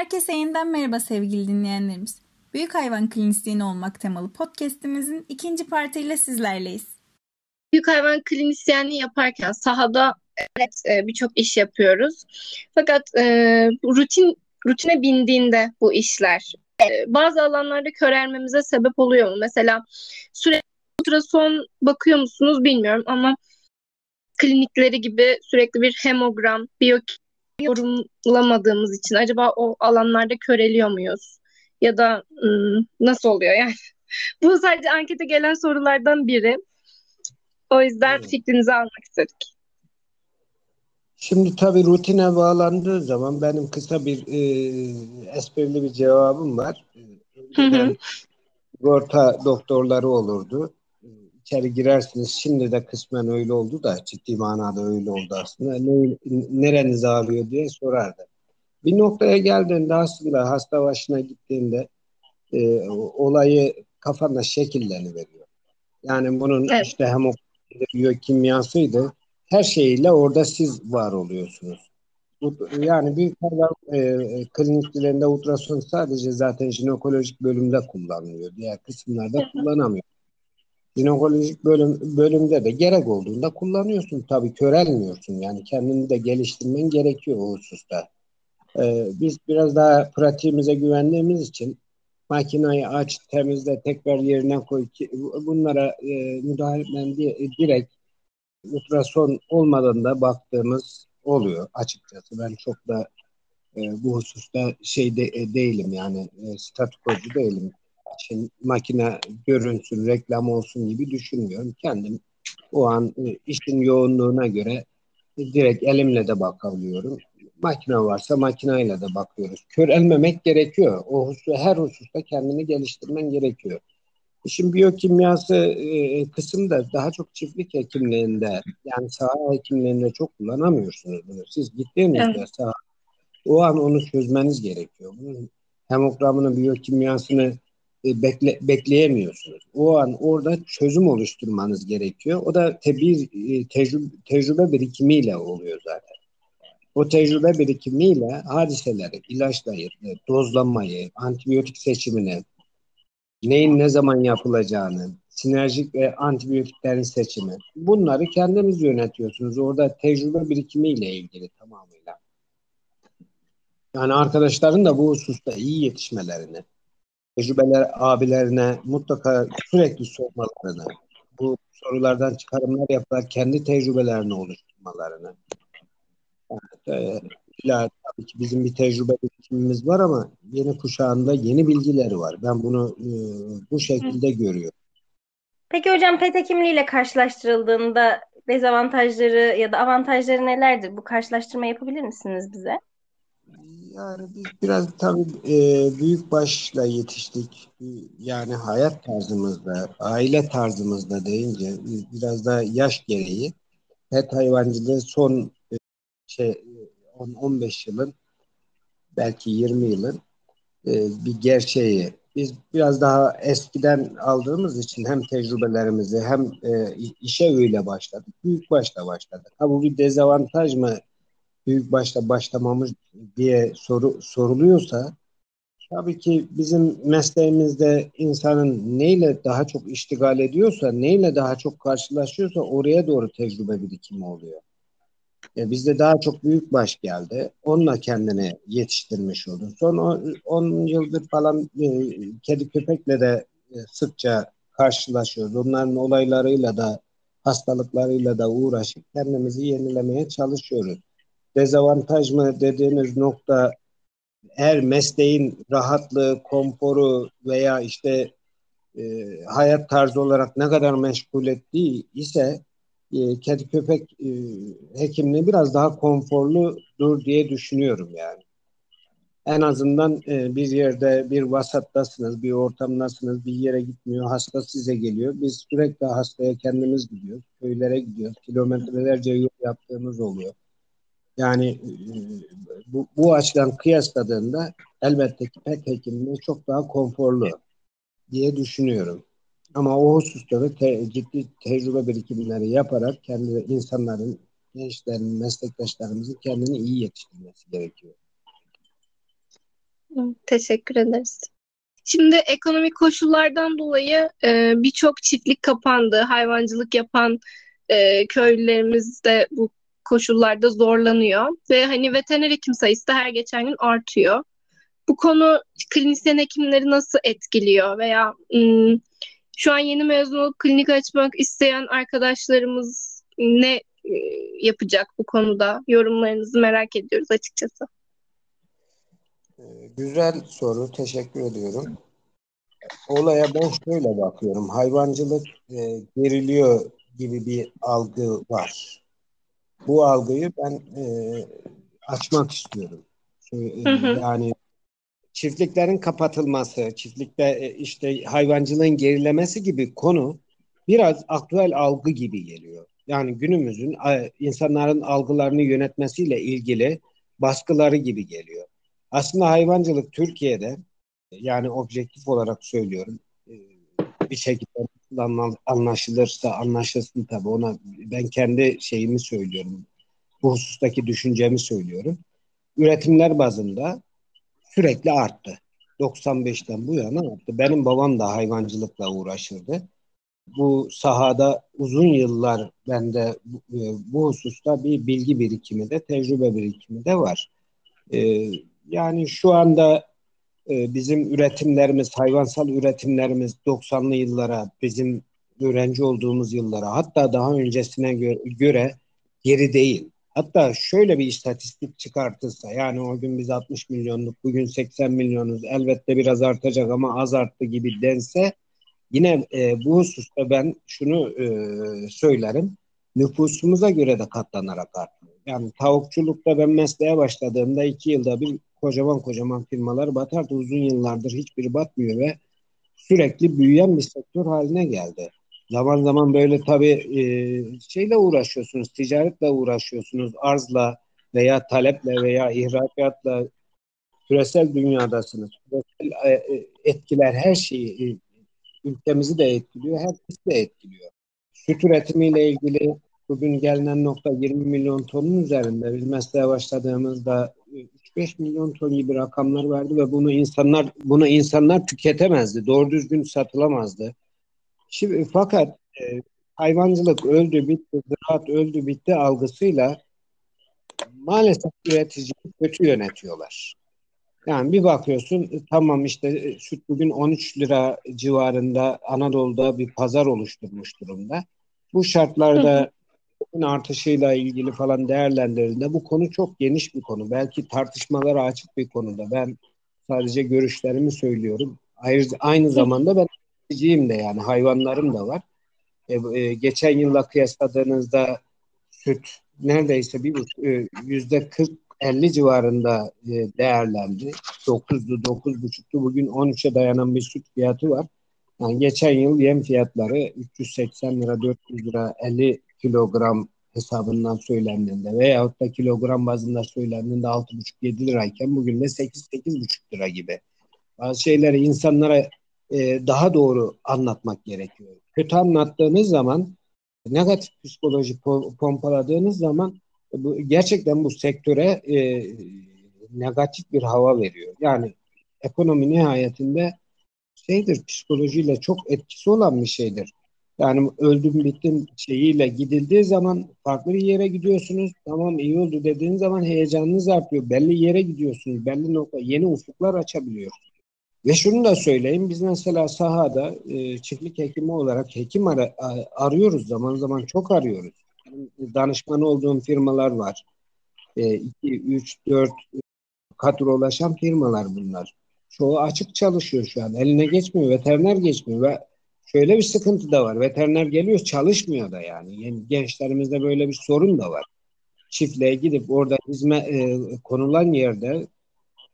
Herkese yeniden merhaba sevgili dinleyenlerimiz. Büyük Hayvan Klinisyeni olmak temalı podcast'imizin ikinci partiyle sizlerleyiz. Büyük hayvan klinisyenliği yaparken sahada evet e, birçok iş yapıyoruz. Fakat e, rutin rutine bindiğinde bu işler e, bazı alanlarda körelmemize sebep oluyor mu? Mesela sürekli ultrason bakıyor musunuz bilmiyorum ama klinikleri gibi sürekli bir hemogram, biyokimya yorumlamadığımız için acaba o alanlarda köreliyor muyuz? Ya da nasıl oluyor yani? Bu sadece ankete gelen sorulardan biri. O yüzden evet. fikrinizi almak istedik. Şimdi tabii rutine bağlandığı zaman benim kısa bir e, esprili bir cevabım var. Hı Sigorta doktorları olurdu. İçeri girersiniz. Şimdi de kısmen öyle oldu da ciddi manada öyle oldu aslında. Ne, nereniz ağrıyor diye sorardı. Bir noktaya geldiğinde aslında hasta başına gittiğinde e, olayı kafanda şekilleniveriyor. Yani bunun evet. işte hem biyokimyasıydı. Her şeyiyle orada siz var oluyorsunuz. Yani büyük hayvan e, kliniklerinde ultrason sadece zaten jinekolojik bölümde kullanılıyor. Diğer kısımlarda kullanamıyor. Jinekolojik bölüm, bölümde de gerek olduğunda kullanıyorsun. Tabii körelmiyorsun. Yani kendini de geliştirmen gerekiyor o hususta. Ee, biz biraz daha pratiğimize güvendiğimiz için makinayı aç, temizle, tekrar yerine koy. Ki, bunlara e, müdahale direkt ultrason olmadan da baktığımız oluyor açıkçası. Ben çok da e, bu hususta şey de, e, değilim yani e, statükocu değilim. Şimdi makine görünsün, reklam olsun gibi düşünmüyorum. Kendim o an e, işin yoğunluğuna göre e, direkt elimle de bakabiliyorum. Makine varsa makineyle de bakıyoruz. Körelmemek gerekiyor. O husus, her hususta kendini geliştirmen gerekiyor. İşin biyokimyası e, kısımda daha çok çiftlik hekimliğinde yani saha hekimliğinde çok kullanamıyorsunuz bunu. Siz gittiğinizde evet. saha o an onu çözmeniz gerekiyor. Bunun hemogramını, biyokimyasını e, bekle, bekleyemiyorsunuz. O an orada çözüm oluşturmanız gerekiyor. O da te, bir e, tecrübe, tecrübe birikimiyle oluyor zaten. O tecrübe birikimiyle hadiseleri, ilaçlayı, dozlamayı, antibiyotik seçimini, neyin ne zaman yapılacağını, sinerjik ve antibiyotiklerin seçimi. Bunları kendiniz yönetiyorsunuz. Orada tecrübe birikimiyle ilgili tamamıyla. Yani arkadaşların da bu hususta iyi yetişmelerini, tecrübeler abilerine mutlaka sürekli sormalarını, bu sorulardan çıkarımlar yaparak kendi tecrübelerini oluşturmalarını. Yani, e, illa tabii ki bizim bir tecrübe birikimimiz var ama yeni kuşağında yeni bilgileri var. Ben bunu e, bu şekilde Hı. görüyorum. Peki hocam pet hekimliğiyle karşılaştırıldığında dezavantajları ya da avantajları nelerdir? Bu karşılaştırma yapabilir misiniz bize? Yani biz biraz tabii e, büyük başla yetiştik. Yani hayat tarzımızda, aile tarzımızda deyince biraz da yaş gereği pet hayvancılığı son e, şey 10-15 yılın belki 20 yılın e, bir gerçeği. Biz biraz daha eskiden aldığımız için hem tecrübelerimizi hem e, işe öyle başladık. Büyük başta başladık. Ha bu bir dezavantaj mı? Büyük başta başlamamız diye soru soruluyorsa tabii ki bizim mesleğimizde insanın neyle daha çok iştigal ediyorsa, neyle daha çok karşılaşıyorsa oraya doğru tecrübe birikimi oluyor. E, bizde daha çok büyük baş geldi. Onunla kendini yetiştirmiş oldu. Son 10 yıldır falan e, kedi köpekle de e, sıkça karşılaşıyoruz. Onların olaylarıyla da hastalıklarıyla da uğraşıp kendimizi yenilemeye çalışıyoruz. Dezavantaj mı dediğiniz nokta her mesleğin rahatlığı, konforu veya işte e, hayat tarzı olarak ne kadar meşgul ettiği ise e, kedi köpek e, hekimliği biraz daha konforludur diye düşünüyorum yani. En azından e, bir yerde bir vasattasınız, bir ortamdasınız, bir yere gitmiyor, hasta size geliyor. Biz sürekli hastaya kendimiz gidiyoruz, köylere gidiyoruz, kilometrelerce yol yaptığımız oluyor. Yani e, bu, bu açıdan kıyasladığında elbette ki pet hekimliği çok daha konforlu diye düşünüyorum. Ama o hususta da te, ciddi tecrübe birikimleri yaparak kendi insanların, gençlerin, meslektaşlarımızın kendini iyi yetiştirmesi gerekiyor. Teşekkür ederiz. Şimdi ekonomik koşullardan dolayı e, birçok çiftlik kapandı. Hayvancılık yapan e, köylülerimiz de bu koşullarda zorlanıyor ve hani veteriner hekim sayısı da her geçen gün artıyor. Bu konu klinisyen hekimleri nasıl etkiliyor veya ım, şu an yeni mezun olup klinik açmak isteyen arkadaşlarımız ne e, yapacak bu konuda? Yorumlarınızı merak ediyoruz açıkçası. Ee, güzel soru. Teşekkür ediyorum. Olaya ben şöyle bakıyorum. Hayvancılık e, geriliyor gibi bir algı var. Bu algıyı ben e, açmak istiyorum. Hı hı. Yani çiftliklerin kapatılması, çiftlikte e, işte hayvancılığın gerilemesi gibi konu biraz aktüel algı gibi geliyor. Yani günümüzün insanların algılarını yönetmesiyle ilgili baskıları gibi geliyor. Aslında hayvancılık Türkiye'de yani objektif olarak söylüyorum e, bir şekilde anlaşılırsa anlaşılsın tabii ona ben kendi şeyimi söylüyorum. Bu husustaki düşüncemi söylüyorum. Üretimler bazında sürekli arttı. 95'ten bu yana arttı. Benim babam da hayvancılıkla uğraşırdı. Bu sahada uzun yıllar bende bu, e, bu hususta bir bilgi birikimi de tecrübe birikimi de var. Ee, yani şu anda e, bizim üretimlerimiz, hayvansal üretimlerimiz 90'lı yıllara, bizim öğrenci olduğumuz yıllara hatta daha öncesine göre, göre geri değil. Hatta şöyle bir istatistik çıkartılsa yani o gün biz 60 milyonluk bugün 80 milyonuz elbette biraz artacak ama az arttı gibi dense yine e, bu hususta ben şunu e, söylerim nüfusumuza göre de katlanarak arttı. Yani tavukçulukta ben mesleğe başladığımda iki yılda bir kocaman kocaman firmalar batardı. Uzun yıllardır hiçbiri batmıyor ve sürekli büyüyen bir sektör haline geldi. Zaman zaman böyle tabii e, şeyle uğraşıyorsunuz, ticaretle uğraşıyorsunuz, arzla veya taleple veya ihracatla küresel dünyadasınız. Küresel e, e etkiler her şeyi ülkemizi de etkiliyor, herkesi de etkiliyor. Süt üretimiyle ilgili bugün gelinen nokta 20 milyon tonun üzerinde. Biz mesleğe başladığımızda 3-5 milyon ton gibi rakamlar verdi ve bunu insanlar bunu insanlar tüketemezdi. Doğru düzgün satılamazdı. Şimdi fakat e, hayvancılık öldü bitti, ziraat öldü bitti algısıyla maalesef üreticiyi kötü yönetiyorlar. Yani bir bakıyorsun e, tamam işte e, süt bugün 13 lira civarında Anadolu'da bir pazar oluşturmuş durumda. Bu şartlarda artışıyla ilgili falan değerlendirildiğinde bu konu çok geniş bir konu. Belki tartışmalara açık bir konuda. Ben sadece görüşlerimi söylüyorum. Ayrıca aynı zamanda ben üreticiyim de yani hayvanlarım da var. E, e, geçen yılla kıyasladığınızda süt neredeyse bir e, yüzde 40 50 civarında e, değerlendi. 9'du, 9,5'tu. Bugün 13'e dayanan bir süt fiyatı var. Yani geçen yıl yem fiyatları 380 lira, 400 lira, 50 kilogram hesabından söylendiğinde veyahut da kilogram bazında söylendiğinde 6,5-7 lirayken bugün de 8-8,5 lira gibi. Bazı şeyleri insanlara e, daha doğru anlatmak gerekiyor. Kötü anlattığınız zaman negatif psikoloji pompaladığınız zaman e, bu, gerçekten bu sektöre e, negatif bir hava veriyor. Yani ekonomi nihayetinde şeydir psikolojiyle çok etkisi olan bir şeydir. Yani öldüm bittim şeyiyle gidildiği zaman farklı bir yere gidiyorsunuz. Tamam iyi oldu dediğin zaman heyecanınız artıyor. Belli yere gidiyorsunuz. Belli nokta yeni ufuklar açabiliyor. Ve şunu da söyleyeyim. Biz mesela sahada e, çiftlik hekimi olarak hekim ara, arıyoruz. Zaman zaman çok arıyoruz. Danışman olduğum firmalar var. 2, 3, 4 kadrolaşan firmalar bunlar. Çoğu açık çalışıyor şu an. Eline geçmiyor, veteriner geçmiyor ve şöyle bir sıkıntı da var. Veteriner geliyor çalışmıyor da yani. yani gençlerimizde böyle bir sorun da var. Çiftliğe gidip orada hizmet e, konulan yerde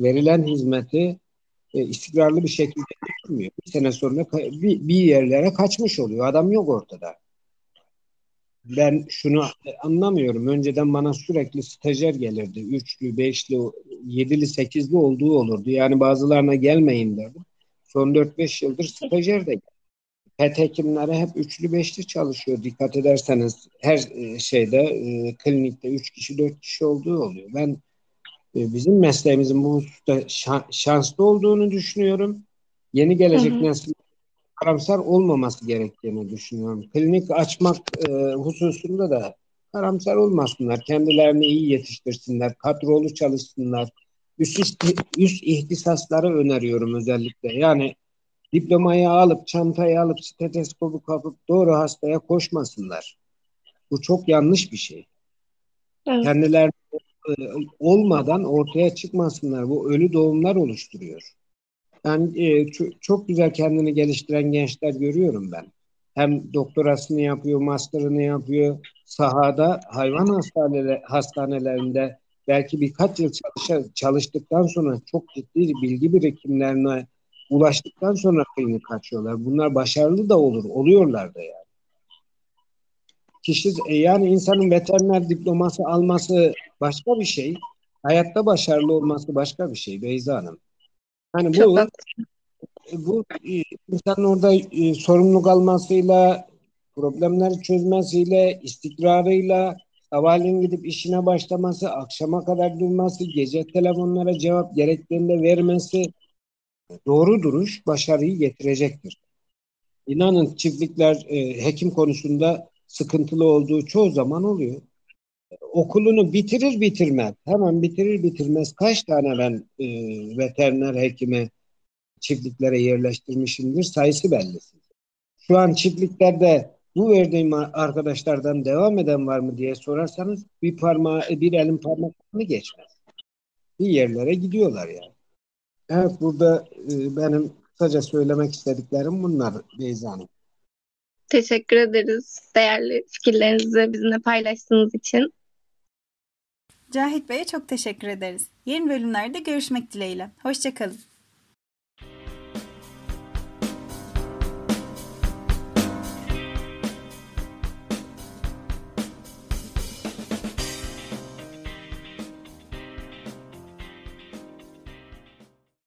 verilen hizmeti e, istikrarlı bir şekilde yapmıyor. Bir sene sonra bir, bir yerlere kaçmış oluyor. Adam yok ortada. Ben şunu anlamıyorum. Önceden bana sürekli stajyer gelirdi. Üçlü, beşli, yedili, sekizli olduğu olurdu. Yani bazılarına gelmeyin derdim. Son 4-5 yıldır stajyer de geldi pet hekimleri hep üçlü beşli çalışıyor. Dikkat ederseniz her e, şeyde e, klinikte üç kişi dört kişi olduğu oluyor. Ben e, bizim mesleğimizin bu hususta şanslı olduğunu düşünüyorum. Yeni gelecek nesil karamsar olmaması gerektiğini düşünüyorum. Klinik açmak e, hususunda da karamsar olmasınlar. Kendilerini iyi yetiştirsinler. Kadrolu çalışsınlar. Üst, üst ihtisasları öneriyorum özellikle. Yani diplomayı alıp, çantayı alıp, stetoskopu kapıp doğru hastaya koşmasınlar. Bu çok yanlış bir şey. Evet. Kendileri olmadan ortaya çıkmasınlar. Bu ölü doğumlar oluşturuyor. Yani e, çok, çok güzel kendini geliştiren gençler görüyorum ben. Hem doktorasını yapıyor, master'ını yapıyor. Sahada hayvan hastaneler, hastanelerinde belki birkaç yıl çalışa, çalıştıktan sonra çok ciddi bilgi birikimlerine ulaştıktan sonra klinik açıyorlar. Bunlar başarılı da olur, oluyorlar da yani. Kişi e, yani insanın veteriner diploması alması başka bir şey. Hayatta başarılı olması başka bir şey Beyza Hanım. Hani bu bu e, insanın orada e, sorumluluk almasıyla, problemleri çözmesiyle, istikrarıyla, sabahleyin gidip işine başlaması, akşama kadar durması, gece telefonlara cevap gerektiğinde vermesi doğru duruş başarıyı getirecektir. İnanın çiftlikler e, hekim konusunda sıkıntılı olduğu çoğu zaman oluyor. Okulunu bitirir bitirmez, hemen bitirir bitirmez kaç tane ben e, veteriner hekimi çiftliklere yerleştirmişimdir sayısı belli. Şu an çiftliklerde bu verdiğim arkadaşlardan devam eden var mı diye sorarsanız bir parmağı, bir elin parmaklarını geçmez. Bir yerlere gidiyorlar yani. Evet burada e, benim kısaca söylemek istediklerim bunlar Beyza Hanım. Teşekkür ederiz değerli fikirlerinizi bizimle paylaştığınız için. Cahit Bey'e çok teşekkür ederiz. Yeni bölümlerde görüşmek dileğiyle. Hoşçakalın.